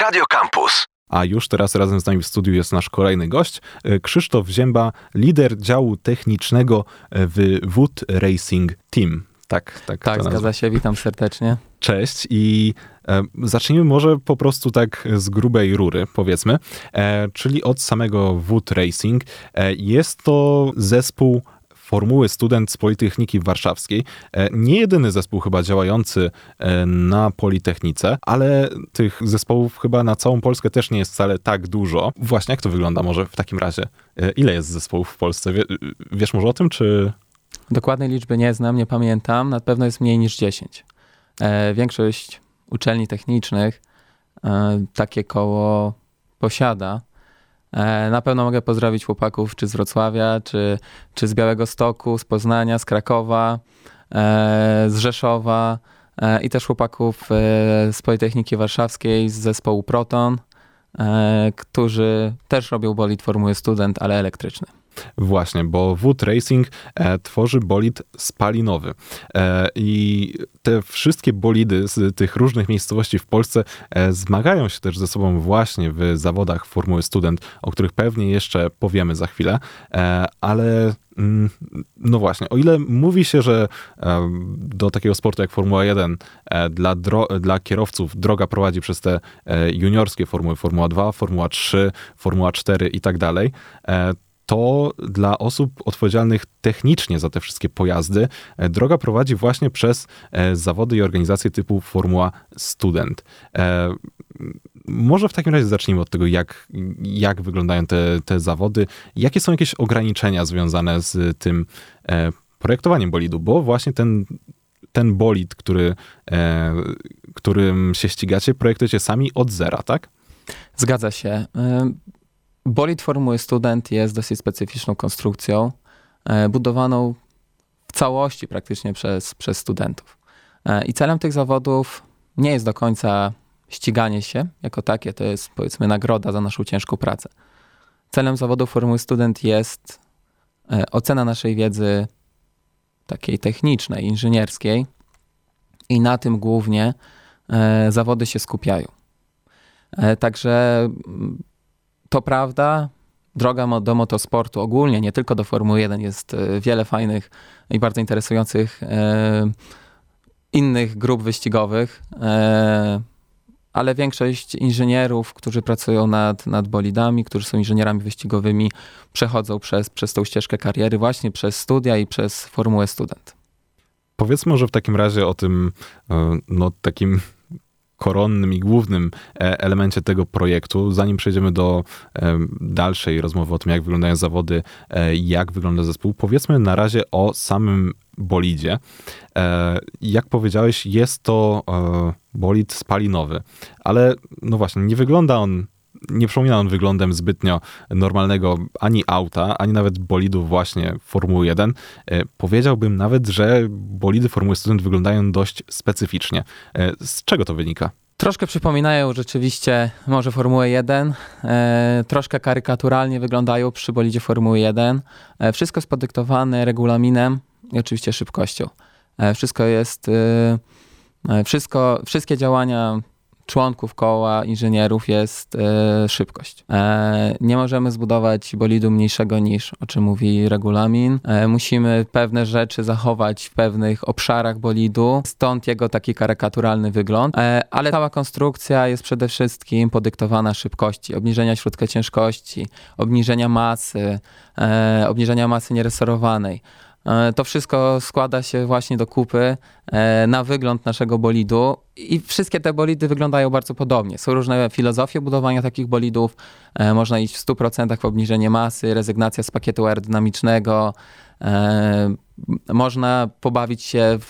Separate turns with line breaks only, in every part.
Radio Campus.
A już teraz razem z nami w studiu jest nasz kolejny gość, e, Krzysztof Zięba, lider działu technicznego e, w Wood Racing Team. Tak, tak.
Tak, zgadza się, witam serdecznie.
Cześć i e, zacznijmy może po prostu tak z grubej rury, powiedzmy, e, czyli od samego Wood Racing. E, jest to zespół Formuły Student z Politechniki Warszawskiej. E, nie jedyny zespół chyba działający e, na Politechnice, ale tych zespołów chyba na całą Polskę też nie jest wcale tak dużo. Właśnie jak to wygląda może w takim razie? E, ile jest zespołów w Polsce? Wiesz może o tym, czy...
Dokładnej liczby nie znam, nie pamiętam. Na pewno jest mniej niż 10. Większość uczelni technicznych takie koło posiada. E, na pewno mogę pozdrowić chłopaków czy z Wrocławia, czy, czy z Białego Stoku, z Poznania, z Krakowa, e, z Rzeszowa e, i też chłopaków z Politechniki Warszawskiej, z zespołu Proton, którzy też robią bolid Formuły Student, ale elektryczny.
Właśnie, bo Wood Racing e, tworzy bolid spalinowy. E, I te wszystkie bolidy z tych różnych miejscowości w Polsce e, zmagają się też ze sobą właśnie w zawodach Formuły Student, o których pewnie jeszcze powiemy za chwilę, e, ale mm, no właśnie, o ile mówi się, że e, do takiego sportu jak Formuła 1 e, dla, dla kierowców droga prowadzi przez te juniorskie formuły, Formuła 2, Formuła 3, Formuła 4 i tak dalej, to dla osób odpowiedzialnych technicznie za te wszystkie pojazdy e, droga prowadzi właśnie przez e, zawody i organizacje typu Formuła Student. E, może w takim razie zacznijmy od tego, jak, jak wyglądają te, te zawody, jakie są jakieś ograniczenia związane z tym projektowaniem bolidu, bo właśnie ten, ten bolid, który, którym się ścigacie, projektujecie sami od zera, tak?
Zgadza się. Bolid Formuły Student jest dosyć specyficzną konstrukcją, e, budowaną w całości praktycznie przez, przez studentów. E, I celem tych zawodów nie jest do końca ściganie się jako takie, to jest powiedzmy nagroda za naszą ciężką pracę. Celem zawodu Formuły Student jest e, ocena naszej wiedzy takiej technicznej, inżynierskiej i na tym głównie zawody się skupiają. Także to prawda, droga do motosportu ogólnie, nie tylko do Formuły 1, jest e, wiele fajnych i bardzo interesujących e, innych grup wyścigowych, e, ale większość inżynierów, którzy pracują nad, nad bolidami, którzy są inżynierami wyścigowymi, przechodzą przez, przez tą ścieżkę kariery właśnie przez studia i przez Formułę Student.
Powiedzmy może w takim razie o tym no, takim koronnym i głównym e, elemencie tego projektu. Zanim przejdziemy do e, dalszej rozmowy o tym, jak wyglądają zawody, e, jak wygląda zespół, powiedzmy na razie o samym bolidzie. Jak powiedziałeś, jest to bolid spalinowy, ale no właśnie, nie wygląda on nie przypomina on wyglądem zbytnio normalnego ani auta, ani nawet bolidu właśnie Formuły 1. E, powiedziałbym nawet, że bolidy Formuły Student wyglądają dość specyficznie. E, z czego to wynika?
Troszkę przypominają rzeczywiście może Formułę 1, e, troszkę karykaturalnie wyglądają przy bolidzie Formuły 1. E, wszystko jest podyktowane regulaminem i oczywiście szybkością. E, wszystko jest, e, wszystko, wszystkie działania członków koła inżynierów jest e, szybkość. E, nie możemy zbudować bolidu mniejszego niż, o czym mówi regulamin. E, musimy pewne rzeczy zachować w pewnych obszarach bolidu, stąd jego taki karykaturalny wygląd, ale cała konstrukcja jest przede wszystkim podyktowana szybkości, obniżenia środka ciężkości, obniżenia masy, obniżenia masy nieresorowanej. E, to wszystko składa się właśnie do kupy e, na wygląd naszego bolidu i wszystkie te bolidy wyglądają bardzo podobnie. Są różne filozofie budowania takich bolidów. E, można iść w 100% w obniżenie masy, rezygnacja z pakietu aerodynamicznego. Można pobawić się w,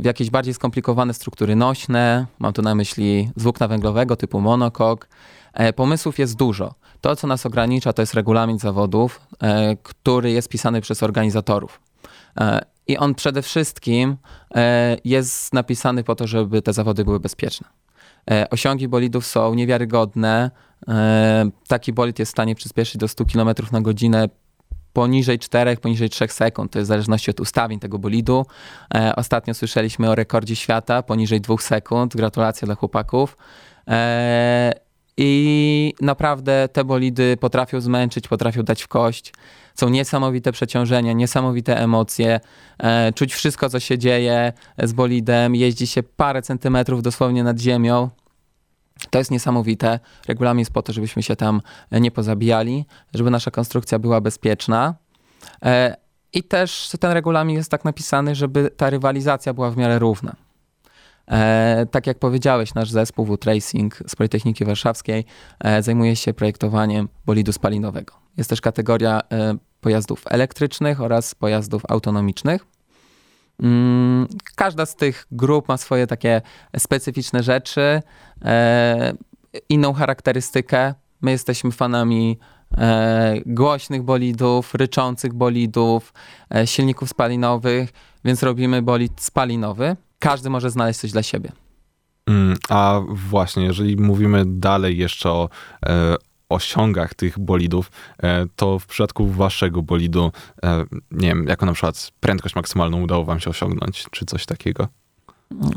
w jakieś bardziej skomplikowane struktury nośne. Mam tu na myśli z włókna węglowego typu monokok. Pomysłów jest dużo. To, co nas ogranicza, to jest regulamin zawodów, e, który jest pisany przez organizatorów. E, I on przede wszystkim e, jest napisany po to, żeby te zawody były bezpieczne. Osiągi bolidów są niewiarygodne. Taki bolid jest w stanie przyspieszyć do 100 km na godzinę poniżej 4, poniżej 3 sekund. To jest w zależności od ustawień tego bolidu. Ostatnio słyszeliśmy o rekordzie świata poniżej 2 sekund. Gratulacje dla chłopaków. I naprawdę te bolidy potrafią zmęczyć, potrafią dać w kość. Są niesamowite przeciążenia, niesamowite emocje. Czuć wszystko, co się dzieje z bolidem. Jeździ się parę centymetrów dosłownie nad ziemią. To jest niesamowite. Regulamin jest po to, żebyśmy się tam nie pozabijali, żeby nasza konstrukcja była bezpieczna. E, I też ten regulamin jest tak napisany, żeby ta rywalizacja była w miarę równa. E, tak jak powiedziałeś, nasz zespół w Racing z Politechniki Warszawskiej e, zajmuje się projektowaniem bolidu spalinowego. Jest też kategoria pojazdów elektrycznych oraz pojazdów autonomicznych. Mm, każda z tych grup ma swoje takie specyficzne rzeczy, e, inną charakterystykę. My jesteśmy fanami e, głośnych bolidów, ryczących bolidów, e, silników spalinowych, więc robimy bolid spalinowy. Każdy może znaleźć coś dla siebie.
Mm, a właśnie, jeżeli mówimy dalej jeszcze o, osiągach tych bolidów, e, to w przypadku waszego bolidu, e, nie wiem, jako na przykład prędkość maksymalną udało wam się osiągnąć, czy coś takiego?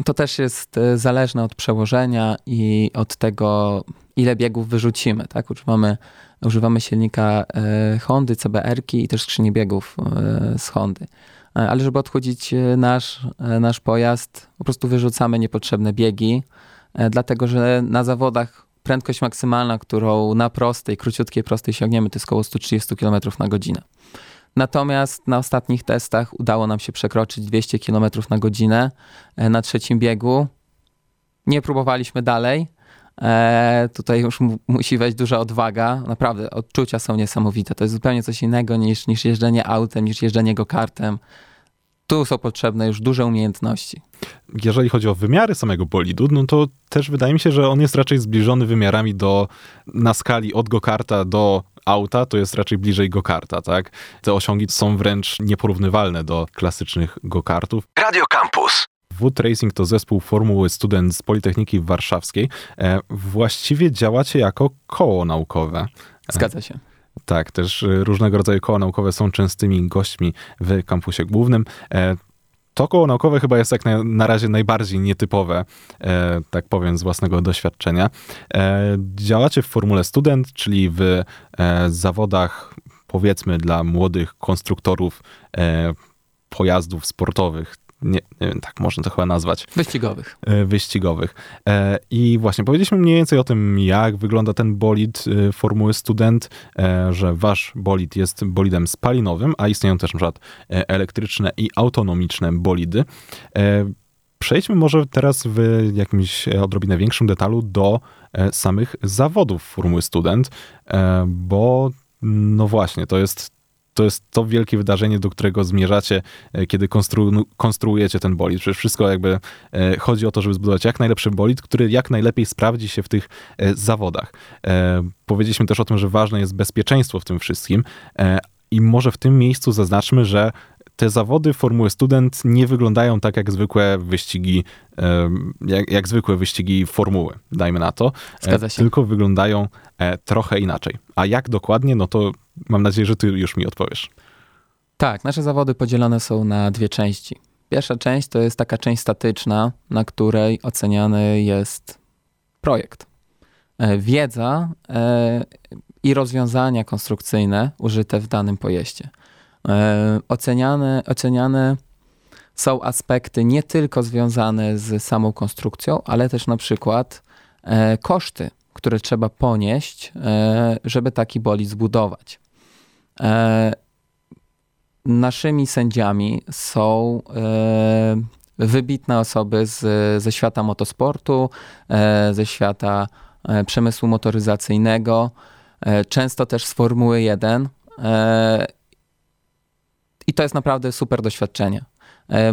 To też jest e, zależne od przełożenia i od tego, ile biegów wyrzucimy. Tak? Używamy, używamy silnika Hondy, CBR-ki i też skrzyni biegów z Hondy. Ale żeby odchudzić nasz, nasz pojazd, po prostu wyrzucamy niepotrzebne biegi, dlatego że na zawodach prędkość maksymalna, którą na prostej, króciutkiej prostej sięgniemy, to jest około 130 km na godzinę. Natomiast na ostatnich testach udało nam się przekroczyć 200 km na godzinę e, na trzecim biegu. Nie próbowaliśmy dalej. E, tutaj już musi wejść duża odwaga. Naprawdę, odczucia są niesamowite. To jest zupełnie coś innego niż, niż jeżdżenie autem, niż jeżdżenie go kartem tu są potrzebne już duże umiejętności.
Jeżeli chodzi o wymiary samego bolidu, no to też wydaje mi się, że on jest raczej zbliżony wymiarami do, na skali od go-karta do auta, to jest raczej bliżej go-karta, tak? Te osiągi są wręcz nieporównywalne do klasycznych go-kartów. Radio Campus. Wood Racing to zespół Formuły Student z Politechniki Warszawskiej. E, właściwie działacie jako koło naukowe.
Zgadza się.
Tak, też y, różnego rodzaju koła naukowe są częstymi gośćmi w kampusie głównym. E, to koło naukowe chyba jest jak na, na razie najbardziej nietypowe, e, tak powiem, z własnego doświadczenia. E, działacie w Formule Student, czyli w zawodach, powiedzmy, dla młodych konstruktorów pojazdów sportowych, nie, nie wiem, tak można to chyba nazwać.
Wyścigowych.
E, wyścigowych. E, I właśnie powiedzieliśmy mniej więcej o tym, jak wygląda ten bolid e, Formuły Student, że wasz bolid jest bolidem spalinowym, a istnieją też na przykład elektryczne i autonomiczne bolidy. Przejdźmy może teraz w jakimś odrobinę większym detalu do samych zawodów Formuły Student, bo no właśnie, to jest to jest to wielkie wydarzenie, do którego zmierzacie, e, kiedy konstru konstruujecie ten bolid. Przecież wszystko jakby e, chodzi o to, żeby zbudować jak najlepszy bolid, który jak najlepiej sprawdzi się w tych e, zawodach. Powiedzieliśmy też o tym, że ważne jest bezpieczeństwo w tym wszystkim i może w tym miejscu zaznaczmy, że te zawody Formuły Student nie wyglądają tak jak zwykłe wyścigi, jak, jak zwykłe wyścigi formuły, dajmy na to. Tylko wyglądają trochę inaczej. A jak dokładnie, no to Mam nadzieję, że ty już mi odpowiesz.
Tak, nasze zawody podzielone są na dwie części. Pierwsza część to jest taka część statyczna, na której oceniany jest projekt. E, wiedza e, i rozwiązania konstrukcyjne użyte w danym pojeździe. E, oceniane, oceniane są aspekty nie tylko związane z samą konstrukcją, ale też na przykład koszty, które trzeba ponieść, żeby taki bolid zbudować. E, naszymi sędziami są e, wybitne osoby z, ze świata motosportu, e, ze świata przemysłu motoryzacyjnego, często też z Formuły 1. I to jest naprawdę super doświadczenie.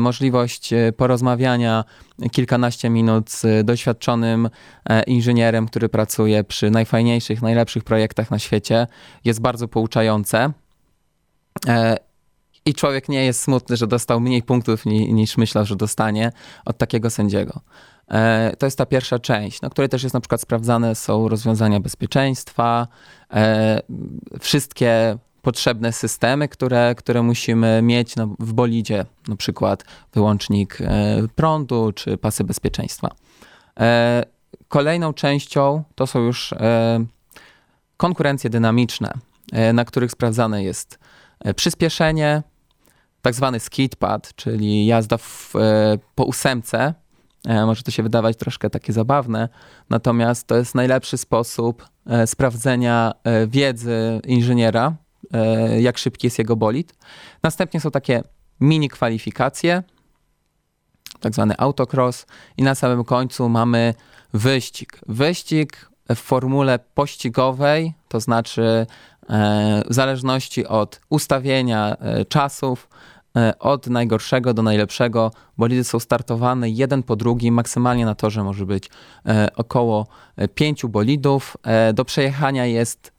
Możliwość porozmawiania kilkanaście minut z doświadczonym inżynierem, który pracuje przy najfajniejszych, najlepszych projektach na świecie, jest bardzo pouczające. E, I człowiek nie jest smutny, że dostał mniej punktów niż myślał, że dostanie od takiego sędziego. E, to jest ta pierwsza część, na której też jest na przykład sprawdzane są rozwiązania bezpieczeństwa, e, wszystkie potrzebne systemy, które, które musimy mieć no, w bolidzie, na przykład wyłącznik prądu czy pasy bezpieczeństwa. kolejną częścią to są już e, konkurencje dynamiczne, e, na których sprawdzane jest e, przyspieszenie, tak zwany skidpad, czyli jazda w, e, po ósemce. E, może to się wydawać troszkę takie zabawne, natomiast to jest najlepszy sposób e, sprawdzenia wiedzy inżyniera, jak szybki jest jego bolid. Następnie są takie mini kwalifikacje, tak zwany autocross i na samym końcu mamy wyścig. Wyścig w formule pościgowej, to znaczy w zależności od ustawienia czasów, E, od najgorszego do najlepszego. Bolidy są startowane jeden po drugim. Maksymalnie na torze może być e, około e, pięciu bolidów. Do przejechania jest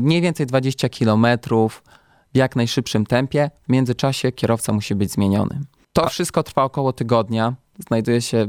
mniej więcej 20 km w jak najszybszym tempie. W międzyczasie kierowca musi być zmieniony. To wszystko trwa około tygodnia znajduje się,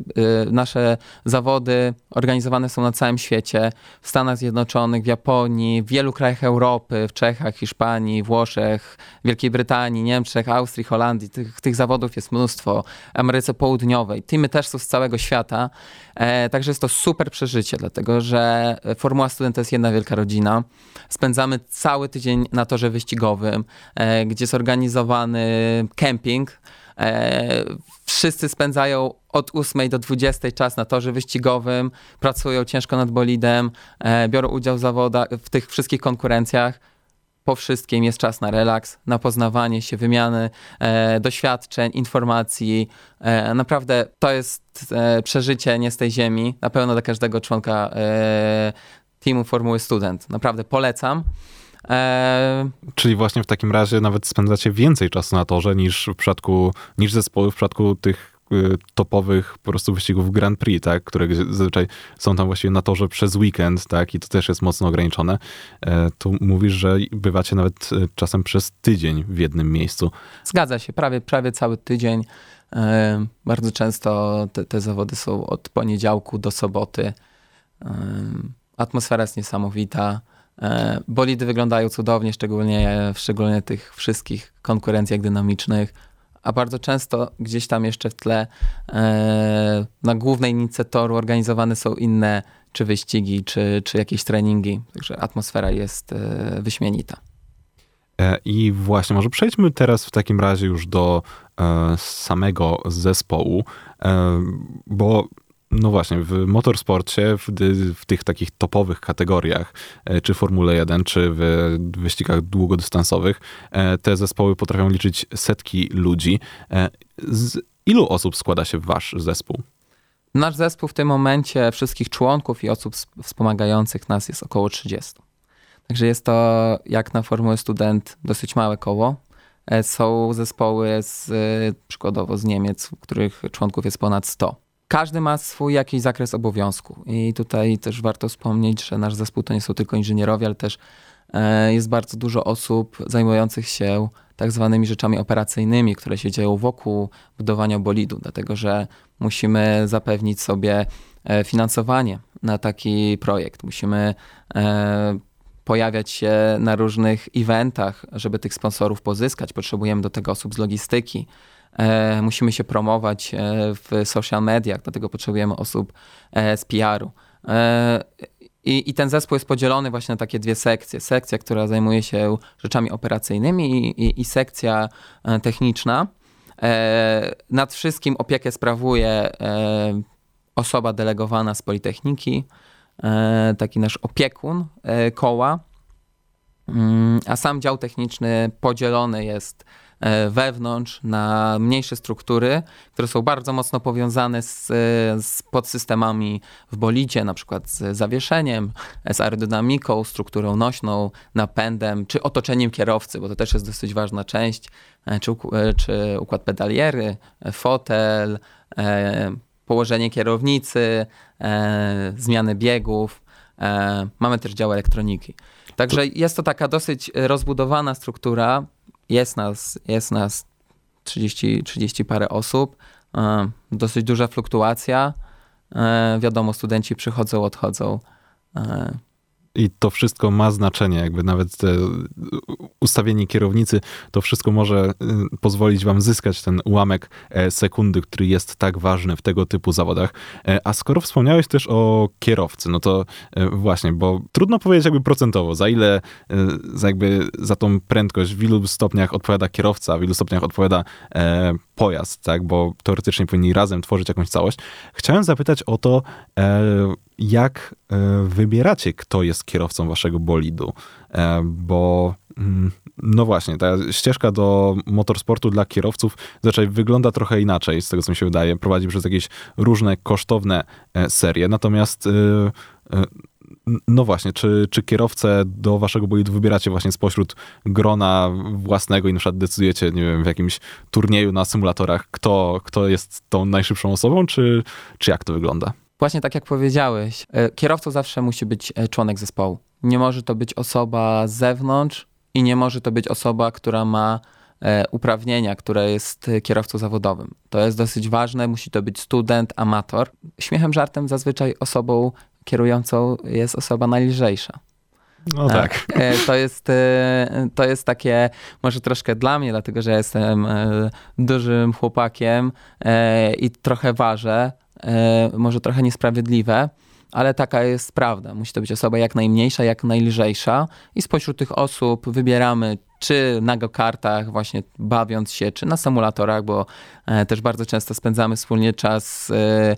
y, nasze zawody organizowane są na całym świecie, w Stanach Zjednoczonych, w Japonii, w wielu krajach Europy, w Czechach, Hiszpanii, Włoszech, Wielkiej Brytanii, Niemczech, Austrii, Holandii. Tych, tych zawodów jest mnóstwo. Ameryce Południowej. Teamy też są z całego świata. E, także jest to super przeżycie, dlatego że Formuła Student to jest jedna wielka rodzina. Spędzamy cały tydzień na torze wyścigowym, e, gdzie jest organizowany camping, E, wszyscy spędzają od 8 do 20 czas na torze wyścigowym, pracują ciężko nad bolidem, e, biorą udział w zawodach, w tych wszystkich konkurencjach. Po wszystkim jest czas na relaks, na poznawanie się, wymiany e, doświadczeń, informacji. E, naprawdę to jest e, przeżycie nie z tej ziemi, na pewno dla każdego członka e, teamu Formuły Student. Naprawdę polecam.
E... Czyli właśnie w takim razie nawet spędzacie więcej czasu na torze niż w przypadku, niż zespoły w przypadku tych y, topowych po prostu wyścigów Grand Prix, tak, które zazwyczaj są tam właściwie na torze przez weekend, tak, i to też jest mocno ograniczone. E, tu mówisz, że bywacie nawet e, czasem przez tydzień w jednym miejscu.
Zgadza się, prawie, prawie cały tydzień. E, bardzo często te, te zawody są od poniedziałku do soboty. Atmosfera jest niesamowita. E, bolidy wyglądają cudownie, szczególnie, szczególnie tych wszystkich konkurencjach dynamicznych, a bardzo często gdzieś tam jeszcze w tle e, na głównej linii toru organizowane są inne czy wyścigi, czy, czy jakieś treningi. Także atmosfera jest e, wyśmienita.
I właśnie, może przejdźmy teraz w takim razie już do samego zespołu, bo no właśnie, w motorsporcie, w, w, tych takich topowych kategoriach, e, czy Formule 1, czy w wyścigach długodystansowych, e, te zespoły potrafią liczyć setki ludzi. E, z ilu osób składa się wasz zespół?
Nasz zespół w tym momencie, wszystkich członków i osób wspomagających nas jest około 30. Także jest to, jak na Formułę Student, dosyć małe koło. Są zespoły z, przykładowo z Niemiec, których członków jest ponad 100 każdy ma swój jakiś zakres obowiązku. I tutaj też warto wspomnieć, że nasz zespół to nie są tylko inżynierowie, ale też e, jest bardzo dużo osób zajmujących się tak zwanymi rzeczami operacyjnymi, które się dzieją wokół budowania bolidu, dlatego że musimy zapewnić sobie e, finansowanie na taki projekt. Musimy e, pojawiać się na różnych eventach, żeby tych sponsorów pozyskać. Potrzebujemy do tego osób z logistyki. E, musimy się promować e, w social mediach, dlatego potrzebujemy osób e, z PR-u. I, I, ten zespół jest podzielony właśnie na takie dwie sekcje. Sekcja, która zajmuje się rzeczami operacyjnymi i, i, i sekcja techniczna. Nad wszystkim opiekę sprawuje osoba delegowana z Politechniki, taki nasz opiekun koła, mm, a sam dział techniczny podzielony jest wewnątrz na mniejsze struktury, które są bardzo mocno powiązane z, z podsystemami w bolidzie, na przykład z zawieszeniem, z aerodynamiką, strukturą nośną, napędem, czy otoczeniem kierowcy, bo to też jest dosyć ważna część, e, czy, e, czy układ pedaliery, fotel, położenie kierownicy, zmiany biegów. Mamy też dział elektroniki. Także jest to taka dosyć rozbudowana struktura, jest nas, jest nas 30, 30 parę osób, e, dosyć duża fluktuacja. E, wiadomo, studenci przychodzą, odchodzą.
I to wszystko ma znaczenie, jakby nawet ustawienie kierownicy, to wszystko może y, pozwolić wam zyskać ten ułamek e, sekundy, który jest tak ważny w tego typu zawodach. E, a skoro wspomniałeś też o kierowcy, no to e, właśnie, bo trudno powiedzieć jakby procentowo, za ile za jakby za tą prędkość w ilu stopniach odpowiada kierowca, w ilu stopniach odpowiada pojazd, tak, bo teoretycznie powinni razem tworzyć jakąś całość. Chciałem zapytać o to, jak wybieracie, kto jest kierowcą waszego bolidu, bo mm, no właśnie, ta ścieżka do motorsportu dla kierowców zaczęła wygląda trochę inaczej, z tego co mi się wydaje. Prowadzi przez jakieś różne kosztowne e, serie. Natomiast e, e, no właśnie, czy, czy kierowcę do waszego bolidu wybieracie właśnie spośród grona własnego i na przykład decydujecie, nie wiem, w jakimś turnieju na symulatorach, kto, kto jest tą najszybszą osobą, czy, czy jak to wygląda?
Właśnie tak jak powiedziałeś, kierowcą zawsze musi być członek zespołu. Nie może to być osoba z zewnątrz, i nie może to być osoba, która ma e, uprawnienia, która jest kierowcą zawodowym. To jest dosyć ważne, musi to być student, amator. Śmiechem, żartem zazwyczaj osobą kierującą jest osoba najlżejsza.
No tak.
E, to jest, e, to jest takie, może troszkę dla mnie, dlatego że jestem dużym chłopakiem i trochę ważę, może trochę niesprawiedliwe, ale taka jest prawda. Musi to być osoba jak najmniejsza, jak najlżejsza i spośród tych osób wybieramy czy na go-kartach, właśnie bawiąc się, czy na symulatorach, bo e, też bardzo często spędzamy wspólnie czas e,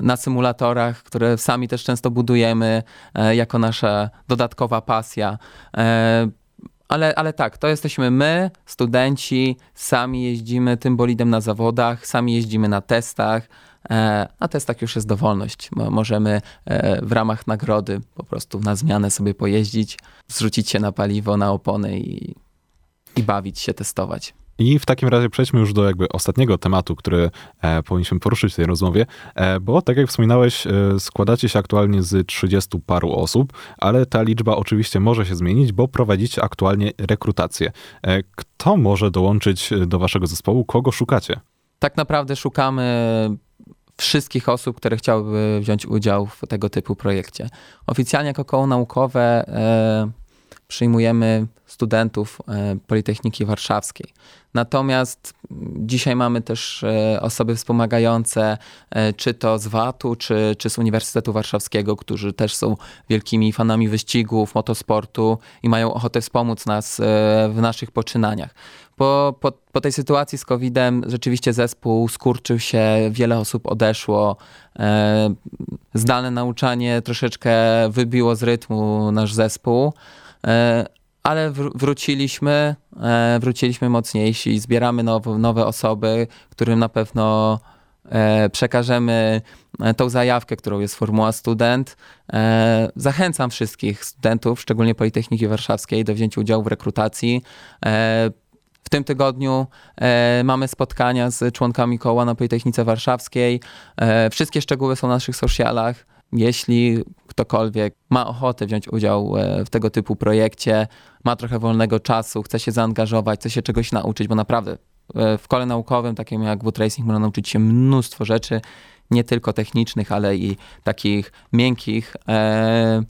na symulatorach, które sami też często budujemy e, jako nasza dodatkowa pasja. Ale, ale tak, to jesteśmy my, studenci, sami jeździmy tym bolidem na zawodach, sami jeździmy na testach. E, a testach już jest dowolność. Możemy e, w ramach nagrody po prostu na zmianę sobie pojeździć, zrzucić się na paliwo, na opony i, i bawić się, testować.
I w takim razie przejdźmy już do jakby ostatniego tematu, który e, powinniśmy poruszyć w tej rozmowie, e, bo tak jak wspominałeś, e, składacie się aktualnie z 30 paru osób, ale ta liczba oczywiście może się zmienić, bo prowadzicie aktualnie rekrutację. E, kto może dołączyć do waszego zespołu? Kogo szukacie?
Tak naprawdę szukamy wszystkich osób, które chciałyby wziąć udział w tego typu projekcie. Oficjalnie jako koło naukowe e, przyjmujemy studentów e, Politechniki Warszawskiej. Natomiast dzisiaj mamy też e, osoby wspomagające, e, czy to z VAT-u, czy, czy z Uniwersytetu Warszawskiego, którzy też są wielkimi fanami wyścigów, motosportu i mają ochotę wspomóc nas w naszych poczynaniach. Po, po, po tej sytuacji z COVID-em rzeczywiście zespół skurczył się, wiele osób odeszło. Zdalne nauczanie troszeczkę wybiło z rytmu nasz zespół ale wróciliśmy, e, wróciliśmy mocniejsi, zbieramy nowe, nowe osoby, którym na pewno e, przekażemy e, tą zajawkę, którą jest Formuła Student. Zachęcam wszystkich studentów, szczególnie Politechniki Warszawskiej, do wzięcia udziału w rekrutacji. W tym tygodniu mamy spotkania z członkami koła na Politechnice Warszawskiej. wszystkie szczegóły są na naszych socialach. Jeśli ktokolwiek ma ochotę wziąć udział e, w tego typu projekcie, ma trochę wolnego czasu, chce się zaangażować, chce się czegoś nauczyć, bo naprawdę e, w kole naukowym, takim jak Wood Racing, można nauczyć się mnóstwo rzeczy, nie tylko technicznych, ale i takich miękkich e,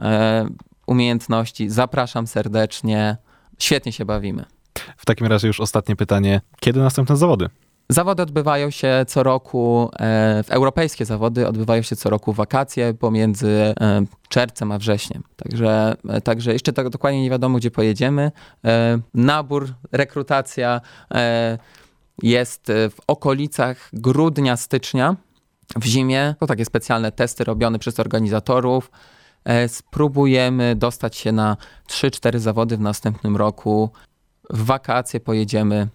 e, umiejętności. Zapraszam serdecznie. Świetnie się bawimy.
W takim razie już ostatnie pytanie. Kiedy następne zawody?
Zawody odbywają się co roku, e, europejskie zawody odbywają się co roku wakacje pomiędzy e, czerwcem a wrześniem. Także, e, także jeszcze tak dokładnie nie wiadomo, gdzie pojedziemy. Nabór, rekrutacja jest w okolicach grudnia, stycznia. W zimie to takie specjalne testy robione przez organizatorów. Spróbujemy dostać się na 3-4 zawody w następnym roku. W wakacje pojedziemy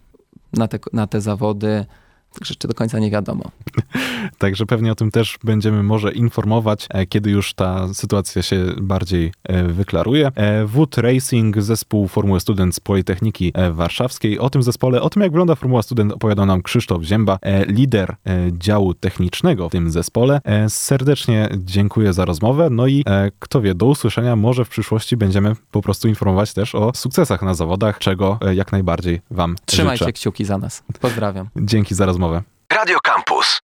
na te, na te zawody. Także jeszcze do końca nie wiadomo.
Także pewnie o tym też będziemy może informować, e, kiedy już ta sytuacja się bardziej e, wyklaruje. E, Wood Racing, zespół Formuły Student z Politechniki Warszawskiej. O tym zespole, o tym jak wygląda Formuła Student opowiadał nam Krzysztof Zięba, lider działu technicznego w tym zespole. Serdecznie dziękuję za rozmowę. No i kto wie, do usłyszenia. Może w przyszłości będziemy po prostu informować też o sukcesach na zawodach, czego jak najbardziej wam
Trzymajcie
życzę.
kciuki za nas. Pozdrawiam.
Dzięki za rozmowę. Radio Campus.